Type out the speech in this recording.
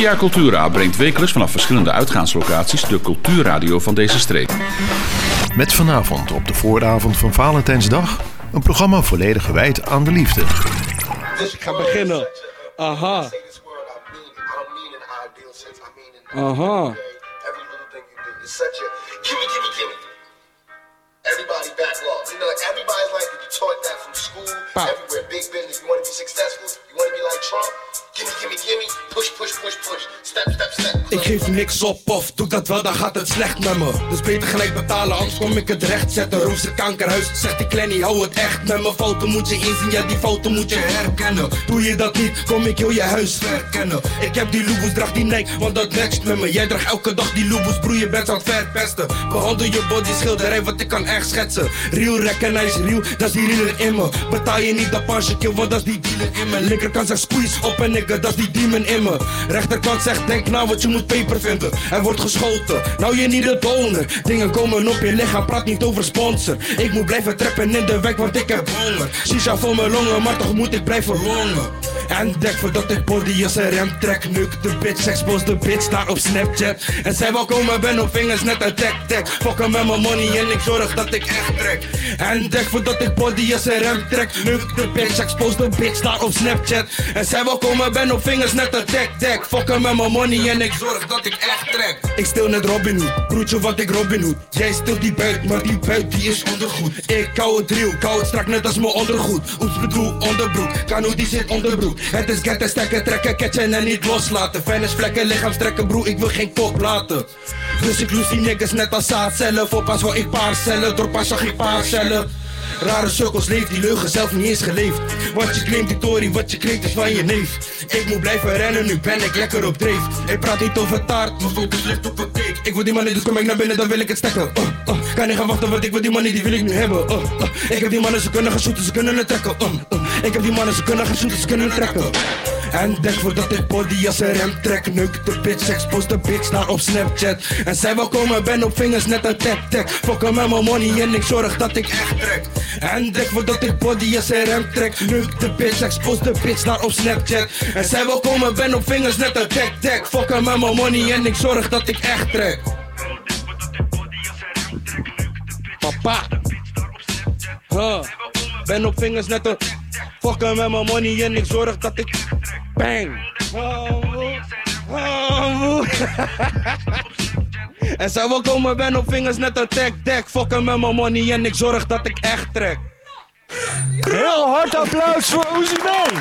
Via Cultura brengt wekelijks vanaf verschillende uitgaanslocaties de cultuurradio van deze streek. Met vanavond op de vooravond van Valentijnsdag een programma volledig gewijd aan de liefde. Dus ik ga beginnen. Aha. Aha. Everybody backlog. You know, everybody's like, you taught that from school, Pop. everywhere. Big business. You want to be successful? You want to be like depois, push, step, step. Ik geef niks op of doe dat wel, dan gaat het slecht met me. Dus beter gelijk betalen, anders kom ik het recht zetten. Roze kankerhuis, zegt die Clenny, hou het echt met me. Fouten moet je inzien, ja die fouten moet je herkennen. Doe je dat niet, kom ik heel je huis verkennen. Ik heb die loeboes, draag die nek, want dat matcht met me. Jij draagt elke dag die loeboes, broer je bent aan het verpesten. Behandel je body schilderij, want ik kan echt schetsen. Real recognize real, dat is die realer in me. Betaal je niet dat pasje want dat is die dealer in me. Linkerkant zegt squeeze op een nigga, dat is die demon in me. Rechterkant zegt denk wat je moet paper vinden. Er wordt geschoten, nou je niet de donor. Dingen komen op je lichaam, praat niet over sponsor. Ik moet blijven trappen in de wijk, want ik heb honger. Shisha voor mijn longen, maar toch moet ik blijven longen. En dek voordat ik body als een rem trek. Nuk de bitch, expose de bitch, daar op Snapchat. En zij wel komen, ben op vingers net een tek tek. Fokken met mijn money en ik zorg dat ik echt trek. En dek voordat ik body als een rem trek. Nuk de bitch, expose de bitch, daar op Snapchat. En zij wel komen, ben op vingers net een tek tek. Fokken met mijn money en ik zorg dat ik echt trek. Ik stil net Robin Hood, broertje wat ik Robin Hood. Jij stilt die buit, maar die buit die is ondergoed. Ik kou het driel, kou het strak net als mijn ondergoed. Oeps bedoel onderbroek, Kano die zit onderbroek. Het is get en stekken, trekken, catchen en niet loslaten. Vennis vlekken, lichaam strekken, broer, ik wil geen kop laten. Dus ik loes die niggas net als zaadcellen. Voor pas wil ik paarcellen, door pas zag ik paarcellen. Rare cirkels leeft die leugen zelf niet eens geleefd. Want je claimt die tory, wat je kreeg is van je neef. Ik moet blijven rennen, nu ben ik lekker op dreef. Ik praat niet over taart, mijn focus ligt op een cake. Ik wil die money, dus kom ik naar binnen, dan wil ik het stekken. Uh, uh. Kan niet gaan wachten, want ik wil die money, die wil ik nu hebben. Uh. Ik heb die mannen, ze kunnen gaan shooten, ze kunnen het trekken. Ik heb die mannen, ze kunnen gaan shooten, ze kunnen het trekken. En denk voordat ik body als een rem trek. Nuk de bitch, expose de bitch daar op Snapchat. En zij wel komen, ben op vingers net een tap tap Fokken met mijn money en ik zorg dat ik echt trek. En denk voordat ik body als een rem trek. Nuk de bitch, expose de bitch daar op Snapchat. En zij wel komen, ben op vingers net een tap tap Fokken met mijn money en ik zorg dat ik echt trek. Papa. Ben op vingers net een Fokken met mijn money en ik zorg dat ik Bang. En zij wil komen, ben op vingers net een tag deck Fokken met mijn money en ik zorg dat ik echt trek. Heel hard applaus voor Oezie Bang.